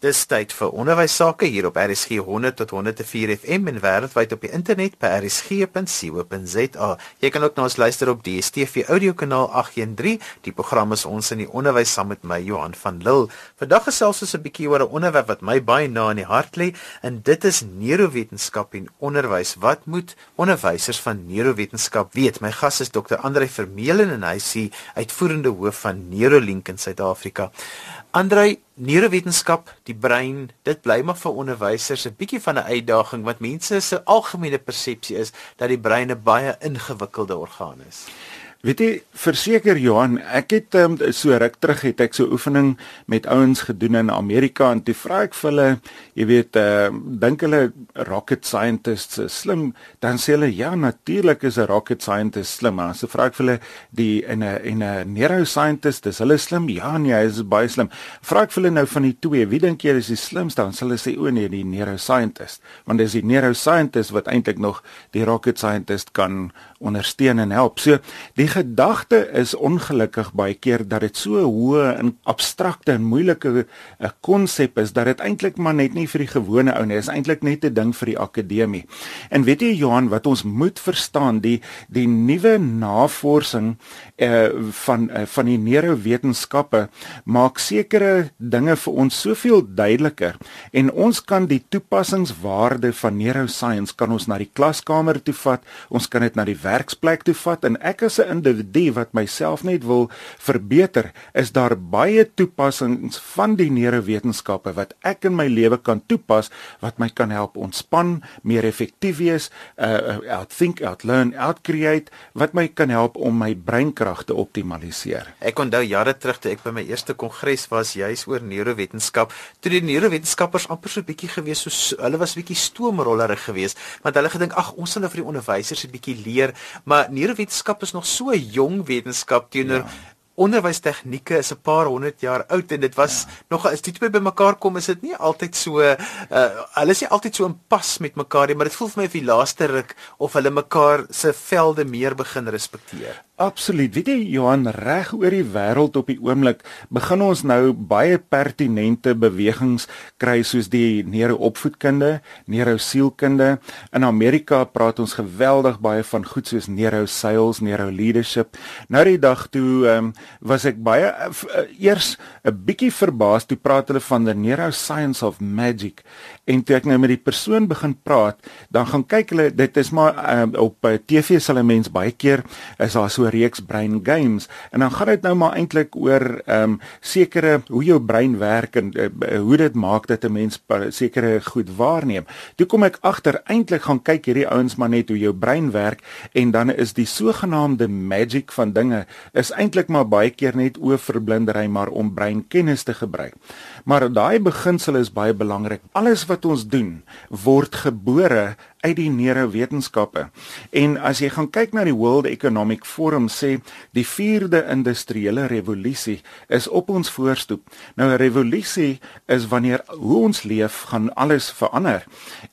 Dis tyd vir onderwys sake hier op RSG 100 tot 104 FM en wêreldwyd op die internet by rsg.co.za. Jy kan ook na ons luister op DStv audiokanaal 813. Die program is ons in die onderwys saam met my Johan van Lille. Vandag gesels ons 'n bietjie oor 'n onderwerp wat my baie na in die hart lê en dit is neurowetenskap en onderwys. Wat moet onderwysers van neurowetenskap weet? My gas is Dr. Andre Vermeulen en hy is die uitvoerende hoof van Neurolink in Suid-Afrika. Andrei, neurowetenskap, die brein, dit bly maar vir onderwysers 'n bietjie van 'n uitdaging want mense se algemene persepsie is dat die brein 'n baie ingewikkelde orgaan is. Weet jy, verseker Johan, ek het um, so ruk terug het ek so oefening met ouens gedoen in Amerika en toe vra ek vir hulle, jy weet, uh, dink hulle rocket scientists is slim? Dan sê hulle ja, natuurlik is 'n rocket scientist slim. Maar so vra ek vir hulle die in 'n en 'n neuroscientist, is hulle slim? Ja, nee, hy is baie slim. Vra ek vir hulle nou van die twee, wie dink jy is die slimste? Dan sê hulle sê o nee, die neuroscientist, want dis die neuroscientist wat eintlik nog die rocket scientist kan ondersteun en help. So die gedagte is ongelukkig baie keer dat dit so hoë en abstrakte en moeilike 'n eh, konsep is dat dit eintlik maar net nie vir die gewone ou nie, is eintlik net 'n ding vir die akademie. En weet jy Johan, wat ons moet verstaan, die die nuwe navorsing uh, van uh, van die neurowetenskappe maak sekere dinge vir ons soveel duideliker en ons kan die toepassingswaarde van neuroscience kan ons na die klaskamer toe vat, ons kan dit na die werksplek toe vat en ek as 'n individu wat myself net wil verbeter, is daar baie toepassings van die neurowetenskappe wat ek in my lewe kan toepas wat my kan help ontspan, meer effektief wees, uh, uh out think, out learn, out create wat my kan help om my breinkrag te optimaliseer. Ek onthou jare terug toe ek by my eerste kongres was juis oor neurowetenskap, toe die neurowetenskappers amper so bietjie gewees so hulle was bietjie stoomrollerig geweest, want hulle gedink ag ons sal nou vir die onderwysers 'n bietjie leer, maar neurowetenskap is nog so jong wetenskap teenoor ja onderwystegnieke is 'n paar honderd jaar oud en dit was ja. nog as die twee bymekaar kom is dit nie altyd so uh hulle is nie altyd so in pas met mekaar nie maar dit voel vir my of die laaste ruk of hulle mekaar se velde meer begin respekteer. Absoluut. Weet jy Johan reg oor die wêreld op die oomblik begin ons nou baie pertinente bewegings kry soos die neuroopvoedkunde, neurosielkunde. In Amerika praat ons geweldig baie van goed soos neurosales, neuroleadership. Nou die dag toe um, was ek baie uh, eers 'n bietjie verbaas toe praat hulle van the neuroscience of magic en toe ek nou met die persoon begin praat, dan gaan kyk hulle dit is maar uh, op uh, TV sal 'n mens baie keer is daar so reeks brain games en dan gaan dit nou maar eintlik oor ehm um, sekere hoe jou brein werk en uh, hoe dit maak dat 'n mens sekere goed waarneem. Toe kom ek agter eintlik gaan kyk hierdie ouens maar net hoe jou brein werk en dan is die sogenaamde magic van dinge is eintlik maar baie keer net oorverblindery maar om breinkennis te gebruik. Maar daai beginsel is baie belangrik. Alles wat ons doen word gebore uit die neurowetenskappe. En as jy gaan kyk na die World Economic Forum sê die 4de industriële revolusie is op ons voorstoep. Nou 'n revolusie is wanneer hoe ons leef gaan alles verander.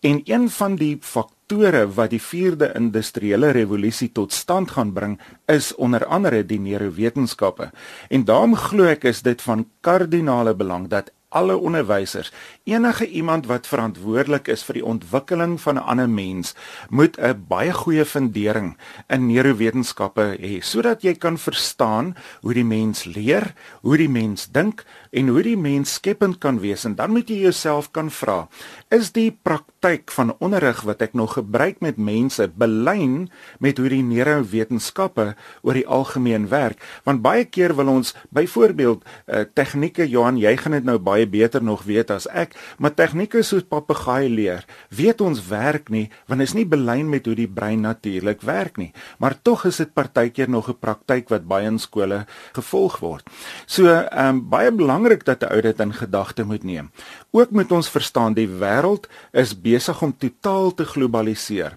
En een van die faktore wat die 4de industriële revolusie tot stand gaan bring is onder andere die neurowetenskappe. En daarom glo ek is dit van kardinale belang dat alle onderwysers, enige iemand wat verantwoordelik is vir die ontwikkeling van 'n ander mens, moet 'n baie goeie fundering in neurowetenskappe hê sodat jy kan verstaan hoe die mens leer, hoe die mens dink en hoe die mens skepend kan wees. En dan moet jy jouself kan vra, is die praktyk van onderrig wat ek nog gebruik met mense belyn met hoe die neurowetenskappe oor die algemeen werk? Want baie keer wil ons byvoorbeeld uh, tegnieke Johan, jy gaan dit nou baie beter nog weet as ek, maar tegnieke soos papegaai leer, weet ons werk nie want is nie belyn met hoe die brein natuurlik werk nie. Maar tog is dit partykeer nog 'n praktyk wat baie in skole gevolg word. So, um, baie belangrik dat 'n ou dit in gedagte moet neem. Ook moet ons verstaan die wêreld is besig om totaal te globaliseer.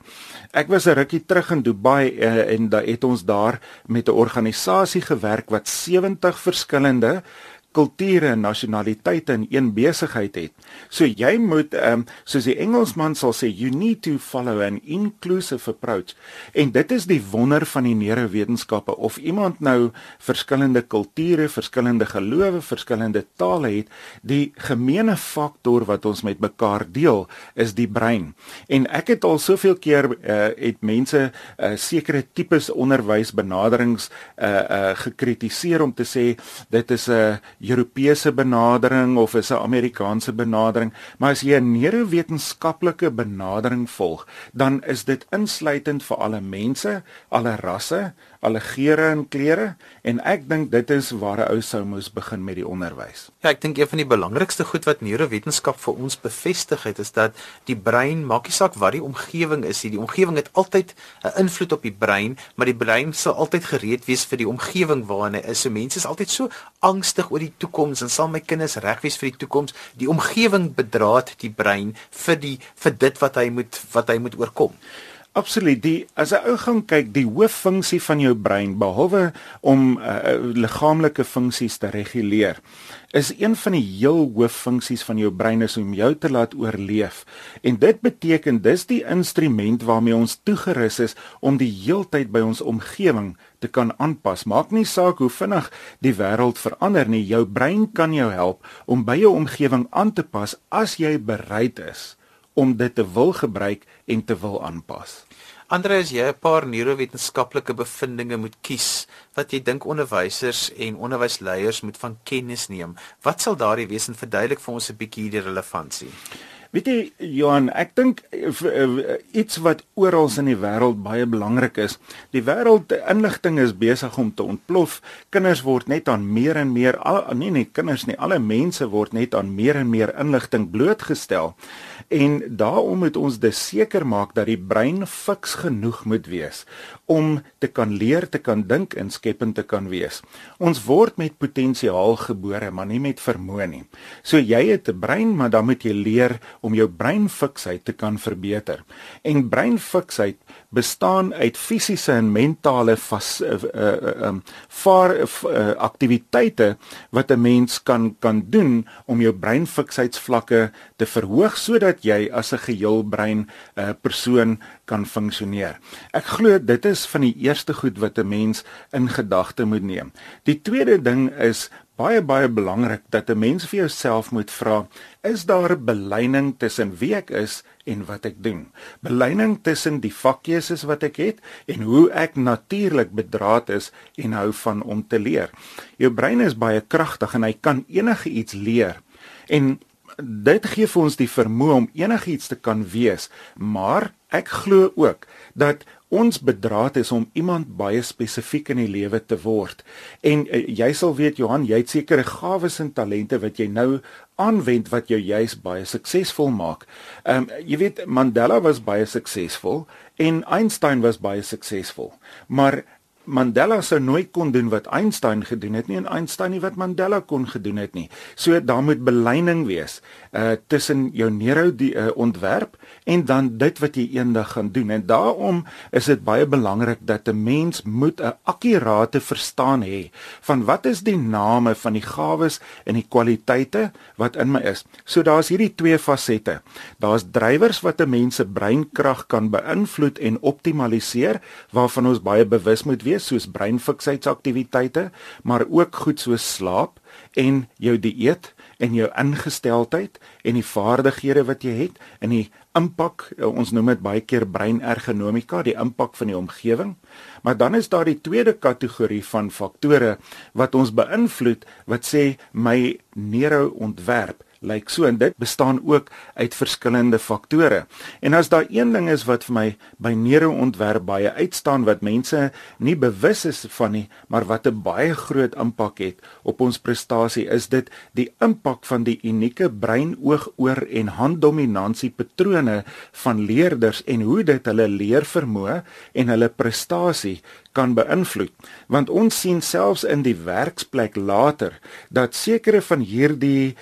Ek was 'n rukkie terug in Dubai uh, en da het ons daar met 'n organisasie gewerk wat 70 verskillende kulture en nasionaliteite in een besigheid het. So jy moet ehm um, soos die Engelsman sal sê you need to follow an inclusive approach. En dit is die wonder van die neurowetenskappe of iemand nou verskillende kulture, verskillende gelowe, verskillende tale het, die gemeene faktor wat ons met mekaar deel is die brein. En ek het al soveel keer uh, het mense uh, sekere tipes onderwysbenaderings uh uh gekritiseer om te sê dit is 'n Europese benadering of is 'n Amerikaanse benadering, maar as jy 'n neurowetenskaplike benadering volg, dan is dit insluitend vir alle mense, alle rasse, alle geure en kleure en ek dink dit is waar 'n ou sou moes begin met die onderwys. Ja, ek dink een van die belangrikste goed wat neurowetenskap vir ons bevestig het is dat die brein maak nie saak wat die omgewing is nie. Die omgewing het altyd 'n invloed op die brein, maar die brein sal altyd gereed wees vir die omgewing waarin hy is. So mense is altyd so angstig oor die toekoms en sal my kinders reg wees vir die toekoms. Die omgewing bedraad die brein vir die vir dit wat hy moet wat hy moet oorkom. Absoluut. Die as 'n ou gaan kyk, die hooffunksie van jou brein behalwe om uh, liggaamlike funksies te reguleer, is een van die heel hooffunksies van jou brein is om jou te laat oorleef. En dit beteken dis die instrument waarmee ons toegerus is om die heeltyd by ons omgewing te kan aanpas. Maak nie saak hoe vinnig die wêreld verander nie, jou brein kan jou help om by jou omgewing aan te pas as jy bereid is om dit te wil gebruik en te wil aanpas. Andre, as jy 'n paar neurowetenskaplike bevindinge moet kies wat jy dink onderwysers en onderwysleiers moet van kennis neem, wat sal daardie wees en verduidelik vir ons 'n bietjie die relevantie? Weet jy Johan, ek dink eh, eh, iets wat oral in die wêreld baie belangrik is. Die wêreld inligting is besig om te ontplof. Kinders word net aan meer en meer al nee nee kinders nie, alle mense word net aan meer en meer inligting blootgestel. En daarom moet ons dus seker maak dat die brein fiks genoeg moet wees om te kan leer, te kan dink en skepend te kan wees. Ons word met potensiaal gebore, maar nie met vermoë nie. So jy het 'n brein, maar dan moet jy leer om jou breinfiksheid te kan verbeter. En breinfiksheid bestaan uit fisiese en mentale vas uh uh um vaar uh, aktiwiteite wat 'n mens kan kan doen om jou breinfiksheidsvlakke te verhoog sodat jy as 'n geheel brein uh persoon kan funksioneer. Ek glo dit is van die eerste goed wat 'n mens in gedagte moet neem. Die tweede ding is baie baie belangrik dat 'n mens vir jouself moet vra, is daar 'n beleining tussen wie ek is en wat ek doen? Beleining tussen die vakkeuses wat ek het en hoe ek natuurlik bedraad is en hou van om te leer. Jou brein is baie kragtig en hy kan enige iets leer. En dit gee vir ons die vermoë om enigiets te kan wees, maar ek glo ook dat Ons bedraad is om iemand baie spesifiek in die lewe te word. En uh, jy sal weet Johan, jy het sekere gawes en talente wat jy nou aanwend wat jou juis baie suksesvol maak. Ehm um, jy weet Mandela was baie suksesvol en Einstein was baie suksesvol. Maar Mandela sou nooit kon doen wat Einstein gedoen het nie en Einstein nie wat Mandela kon gedoen het nie. So daar moet beleining wees uh tussen jou neuro die uh, ontwerp en dan dit wat jy eendag gaan doen. En daarom is dit baie belangrik dat 'n mens moet 'n akkurate verstaan hê van wat is die name van die gawes en die kwaliteite wat in my is. So daar's hierdie twee fasette. Daar's drywers wat 'n mens se breinkrag kan beïnvloed en optimaliseer waarvan ons baie bewus moet wees soos breinfiksheidaktiwiteite, maar ook goed soos slaap en jou dieet en jou ingesteldheid en die vaardighede wat jy het en die impak eh, ons noem dit baie keer breinergonomika die impak van die omgewing. Maar dan is daar die tweede kategorie van faktore wat ons beïnvloed wat sê my neuroontwerp lyk like so en dit bestaan ook uit verskillende faktore. En as daar een ding is wat vir my by neuroontwerp baie uitstaan wat mense nie bewus is van nie, maar wat 'n baie groot impak het op ons prestasie, is dit die impak van die unieke brein, oog, oor en handdominansie patrone van leerders en hoe dit hulle leervermoë en hulle prestasie kan beïnvloed want ons sien selfs in die werksplek later dat sekere van hierdie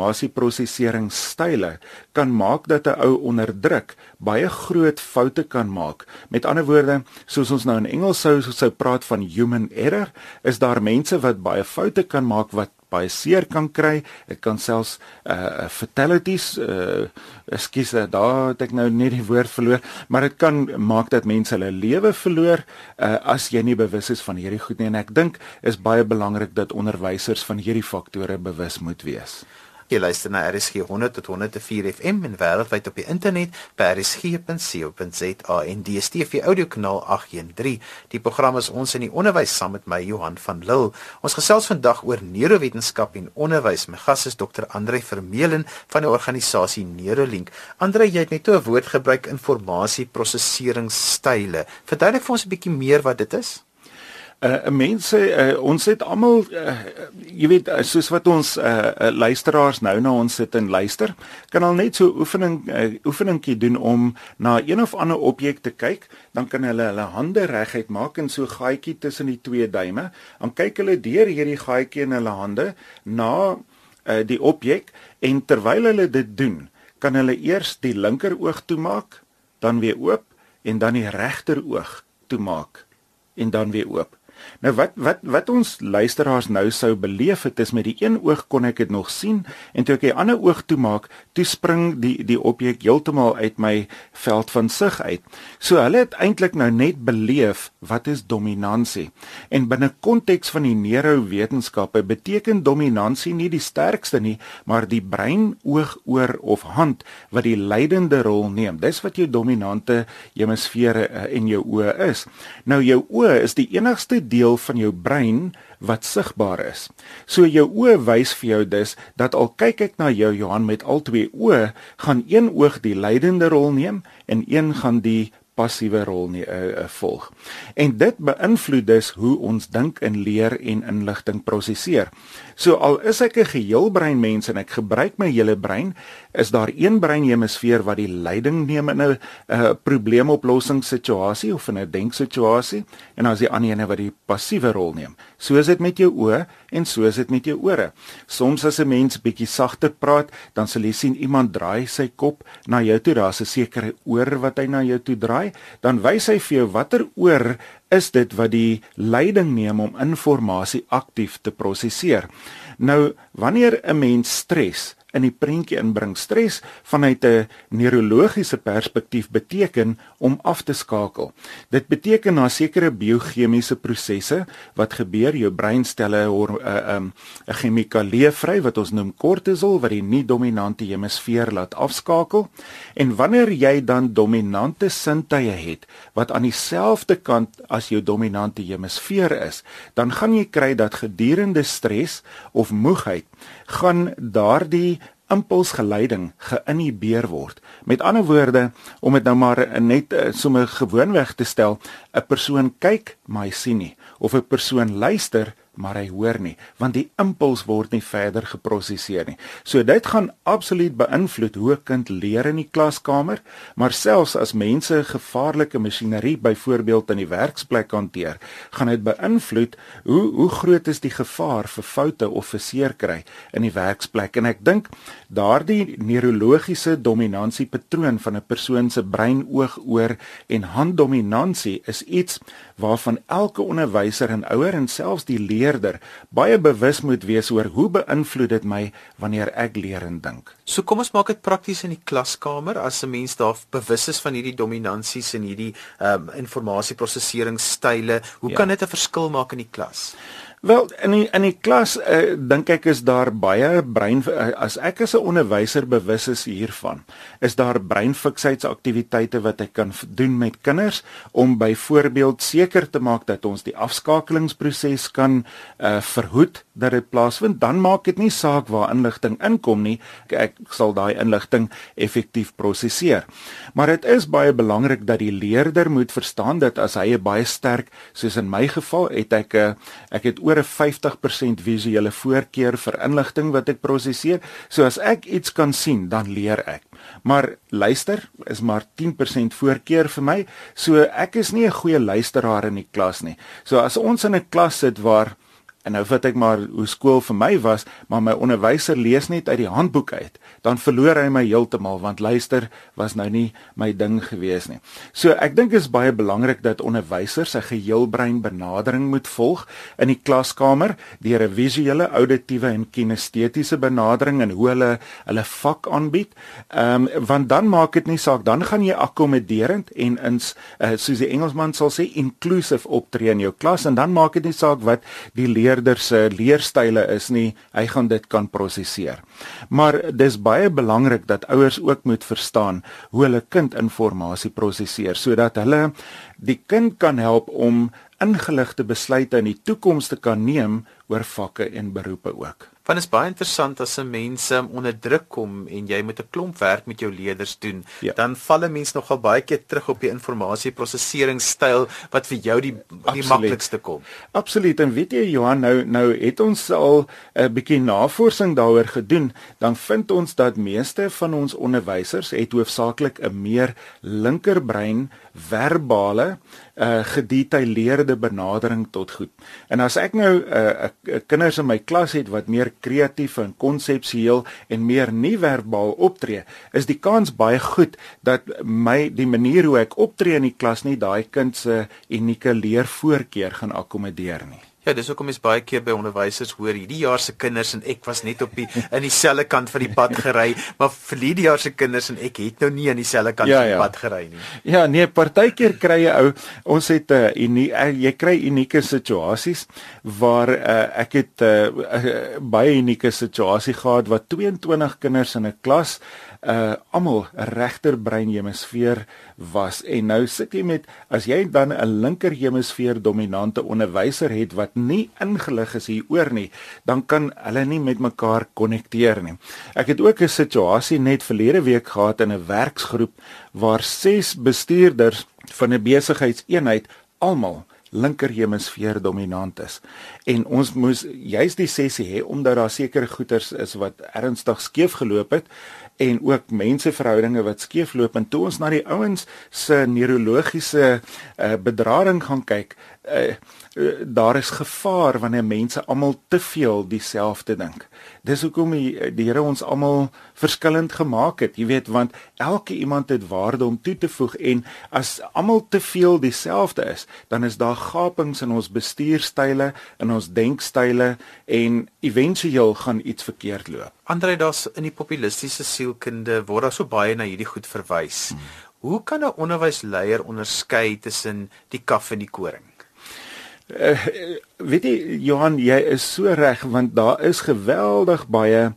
informasieproseseringsstyle kan maak dat 'n ou onder druk baie groot foute kan maak met ander woorde soos ons nou in Engels sou sou praat van human error is daar mense wat baie foute kan maak wat baie seer kan kry. Dit kan selfs uh fatalities uh ekskuus, daar het ek nou net die woord verloor, maar dit kan maak dat mense hulle lewe verloor uh as jy nie bewus is van hierdie goed nie en ek dink is baie belangrik dat onderwysers van hierdie faktore bewus moet wees. Jy luister na RSG 100 tot 104 FM en wêreldwyd op die internet by rsg.co.za en DStv audiokanaal 813. Die program is ons in die onderwys saam met my Johan van Lille. Ons gesels vandag oor neurowetenskap en onderwys. My gas is Dr. Andre Vermeulen van die organisasie Neurolink. Andre, jy het net 'n woord gebruik informasieprosesseringsstyle. Verduidelik vir ons 'n bietjie meer wat dit is uh, mense uh, ons het almal uh, jy weet uh, soos wat ons uh, uh, luisteraars nou na ons sit en luister kan al net so oefening uh, oefeningkie doen om na een of ander objek te kyk dan kan hulle hulle hande reguit maak en so gaatjie tussen die twee duime. Dan kyk hulle deur hierdie gaatjie in hulle hande na uh, die objek en terwyl hulle dit doen kan hulle eers die linker oog toemaak dan weer oop en dan die regter oog toemaak en dan weer oop Nou wat wat wat ons luisteraars nou sou beleef het is met die een oog kon ek dit nog sien en toe ek die ander oog toemaak, toe spring die die objek heeltemal uit my veld van sig uit. So hulle het eintlik nou net beleef wat is dominansie. En binne konteks van die neurowetenskappe beteken dominansie nie die sterkste nie, maar die brein, oog, oor of hand wat die leidende rol neem. Dis wat jou dominante hemisfere uh, en jou oë is. Nou jou oë is die enigste deel van jou brein wat sigbaar is. So jou oë wys vir jou dus dat al kyk ek na jou Johan met al twee oë, gaan een oog die leidende rol neem en een gaan die passiewe rol nie uh, uh, volg. En dit beïnvloed dus hoe ons dink en leer en inligting prosesseer. So al is ek 'n geheelbrein mens en ek gebruik my hele brein, is daar een breinhemisfeer wat die leiding neem in 'n uh, probleemoplossingssituasie of in 'n denksituasie en dan is die ander een wat die passiewe rol neem. So is dit met jou oë en so is dit met jou ore. Soms as 'n mens bietjie sagter praat, dan sal jy sien iemand draai sy kop na jou toe, daar's 'n sekere oor wat hy na jou toe draai, dan wys hy vir jou watter oor is dit wat die leiding neem om inligting aktief te prosesseer. Nou, wanneer 'n mens stres, in die prentjie inbring. Stres vanuit 'n neurologiese perspektief beteken om af te skakel. Dit beteken na sekere biochemiese prosesse wat gebeur, jou brein stel 'n 'n eh, ehm, 'n chemikalie vry wat ons noem kortisol wat die nie-dominante hemisfeer laat afskakel. En wanneer jy dan dominante sintuie het wat aan dieselfde kant as jou dominante hemisfeer is, dan gaan jy kry dat gedurende stres of moegheid gaan daardie impulsgeleiding geïnhibeer word. Met ander woorde, om dit nou maar net eh, sommer gewoonweg te stel, 'n persoon kyk, maar hy sien nie, of 'n persoon luister, maar hy hoor nie want die impuls word nie verder geprosesseer nie. So dit gaan absoluut beïnvloed hoe 'n kind leer in die klaskamer, maar selfs as mense gevaarlike masjinerie byvoorbeeld in die werksplek hanteer, gaan dit beïnvloed hoe hoe groot is die gevaar vir foute of vir seerkry in die werksplek en ek dink daardie neurologiese dominansiepatroon van 'n persoon se brein, oog, oor en handdominansie is iets waarvan elke onderwyser en ouer en selfs die leerder baie bewus moet wees oor hoe beïnvloed dit my wanneer ek leer en dink. So kom ons maak dit prakties in die klaskamer as 'n mens daar bewus is van hierdie dominansies en hierdie ehm um, informasieprosesseringsstyle, hoe ja. kan dit 'n verskil maak in die klas? Wel in die, in die klas uh, dink ek is daar baie brein uh, as ek as 'n onderwyser bewus is hiervan is daar breinfiksheidaktiwiteite wat ek kan doen met kinders om byvoorbeeld seker te maak dat ons die afskakelingsproses kan uh, verhoed dat dit plaasvind. Dan maak dit nie saak waar inligting inkom nie. Ek, ek sal daai inligting effektief prosesseer. Maar dit is baie belangrik dat die leerder moet verstaan dat as hy 'n baie sterk soos in my geval het ek 'n ek het oor 'n 50% visuele voorkeur vir inligting wat ek prosesseer. So as ek iets kan sien, dan leer ek. Maar luister is maar 10% voorkeur vir my. So ek is nie 'n goeie luisteraar in die klas nie. So as ons in 'n klas sit waar en nou vat ek maar hoe skool vir my was, maar my onderwyser lees net uit die handboek uit, dan verloor hy my heeltemal want luister was nou nie my ding gewees nie. So ek dink is baie belangrik dat onderwysers 'n geheelbrein benadering moet volg in die klaskamer deur 'n visuele, auditiewe en kinestetiese benadering en hoe hulle hulle vak aanbied. Ehm um, want dan maak dit nie saak, dan gaan jy akkommoderend en ins uh, soos die Engelsman sal sê inclusive optree in jou klas en dan maak dit nie saak wat die leer leerder se leerstyle is nie, hy gaan dit kan prosesseer. Maar dis baie belangrik dat ouers ook moet verstaan hoe hulle kind inligting prosesseer sodat hulle die kind kan help om ingeligte besluite in die toekoms te kan neem oor vakke en beroepe ook. Want dit is baie interessant as 'n mens um, onder druk kom en jy moet 'n klomp werk met jou leerders doen, ja. dan val 'n mens nogal baie keer terug op die informasieprosesseringsstyl wat vir jou die Absoluut. die maklikste kom. Absoluut. En weet jy Johan, nou nou het ons al 'n bietjie navorsing daaroor gedoen, dan vind ons dat meeste van ons onderwysers het hoofsaaklik 'n meer linkerbrein verbale uh gedetailleerde benadering tot goed. En as ek nou 'n uh, uh, kinders in my klas het wat meer kreatief en konseptueel en meer nie verbaal optree, is die kans baie goed dat my die manier hoe ek optree in die klas nie daai kind se unieke leervoorkeur gaan akkommodeer nie. Ja, dis hoekom mens baie keer by onderwysers hoor hierdie jaar se kinders en ek was net op die in dieselfde kant van die pad gery, maar vir hierdie jaar se kinders en ek het nou nie aan dieselfde kant ja, van die ja. pad gery nie. Ja, nee, partykeer kry jy ou ons het 'n uh, unie, uh, jy kry unieke situasies waar uh, ek het 'n uh, uh, baie unieke situasie gehad wat 22 kinders in 'n klas uh almal regter brein hemisfeer was en nou sit jy met as jy dan 'n linker hemisfeer dominante onderwyser het wat nie ingelig is hieroor nie dan kan hulle nie met mekaar konnekteer nie. Ek het ook 'n situasie net verlede week gehad in 'n werksgroep waar ses bestuurders van 'n besigheidseenheid almal linker hemisfeer dominant is. En ons moes juist die sessie hê omdat daar sekere goeters is wat ernstig skeef geloop het en ook menseverhoudinge wat skeefloop. En toe ons na die ouens se neurologiese uh, bedrading gaan kyk uh, daar is gevaar wanneer mense almal te veel dieselfde dink. Dis hoekom die, die Here ons almal verskillend gemaak het jy weet want elke iemand het waarde om toe te voeg. En as almal te veel dieselfde is dan is daar gapings in ons bestuurstyle in ons denkstyle en éventueel gaan iets verkeerd loop. Andre daar's in die populistiese sielkunde word daar so baie na hierdie goed verwys. Hmm. Hoe kan 'n onderwysleier onderskei tussen die kaf en die koring? Uh, weet jy Johan, jy is so reg want daar is geweldig baie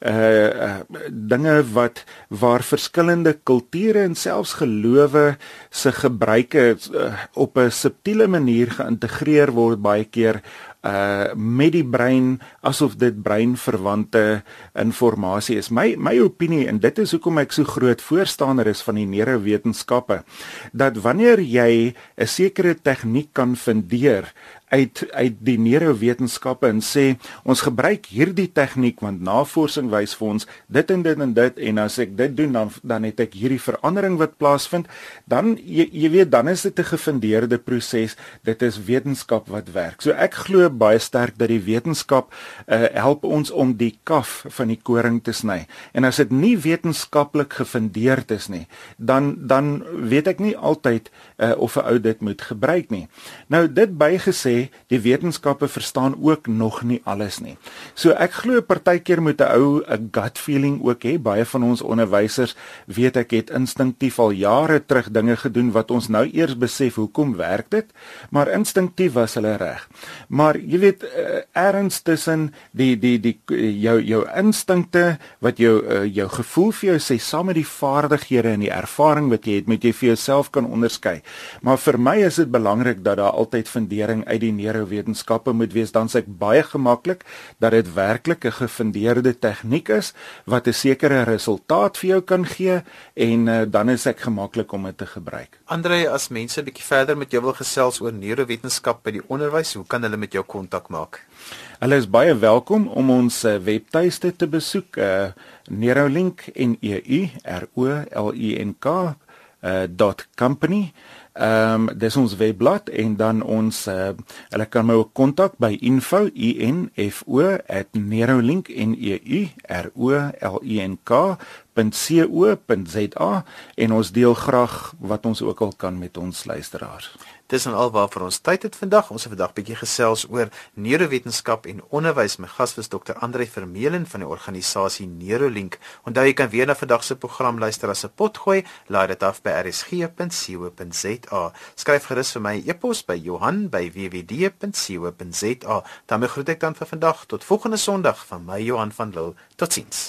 uh, uh dinge wat waar verskillende kulture en selfs gelowe se gebruike uh, op 'n subtiele manier geïntegreer word baie keer uh met die brein asof dit breinverwante inligting is. My my opinie en dit is hoekom ek so groot voorstander is van die neurowetenskappe dat wanneer jy 'n sekere tegniek kan fundeer uit uit die neurowetenskappe en sê ons gebruik hierdie tegniek want navorsing wys vir ons dit en dit en dit en as ek dit doen dan dan het ek hierdie verandering wat plaasvind. Dan jy, jy weet dan is dit 'n gefundeerde proses. Dit is wetenskap wat werk. So ek glo baie sterk dat die wetenskap uh, help ons om die kaf van die koring te sny. En as dit nie wetenskaplik gefundeerd is nie dan dan weet ek nie altyd uh, of 'n ou dit moet gebruik nie. Nou dit bygesê die wetenskappe verstaan ook nog nie alles nie. So ek glo partykeer moet 'n ou 'n gut feeling ook hê. Baie van ons onderwysers weet ek het instinktief al jare terug dinge gedoen wat ons nou eers besef hoekom werk dit, maar instinktief was hulle reg. Maar jy weet uh, erns tussen die die die jou jou instinkte wat jou uh, jou gevoel vir jou sê saam met die vaardighede en die ervaring wat jy het, moet jy vir jouself kan onderskei. Maar vir my is dit belangrik dat daar altyd fundering uit die die neurowetenskappe moet wees dan s'ek baie gemaklik dat dit werklik 'n gefundeerde tegniek is wat 'n sekere resultaat vir jou kan gee en uh, dan is ek gemaklik om dit te gebruik. Andre, as mense 'n bietjie verder met jou wil gesels oor neurowetenskap by die onderwys, hoe kan hulle met jou kontak maak? Hulle is baie welkom om ons uh, webtuiste te besoek, uh, Neurolink en E U R O L I N K uh, .company Ehm um, dis ons webblad en dan ons uh, hulle kan my ook kontak by info@nerolink en e u r o l i n k .co.za en ons deel graag wat ons ook al kan met ons luisteraars. Dis en alwaar vir ons tyd het vandag. Ons het vandag bietjie gesels oor neurowetenskap en onderwys. My gas was Dr. Andre Vermeulen van die organisasie Neurolink. Onthou jy kan weer na vandag se program luister as 'n potgooi. Laai dit af by rsg.co.za. Skryf gerus vir my e-pos by Johan@wwd.co.za. Dan groet ek dan vir vandag tot volgende Sondag van my Johan van Lille. Totsiens.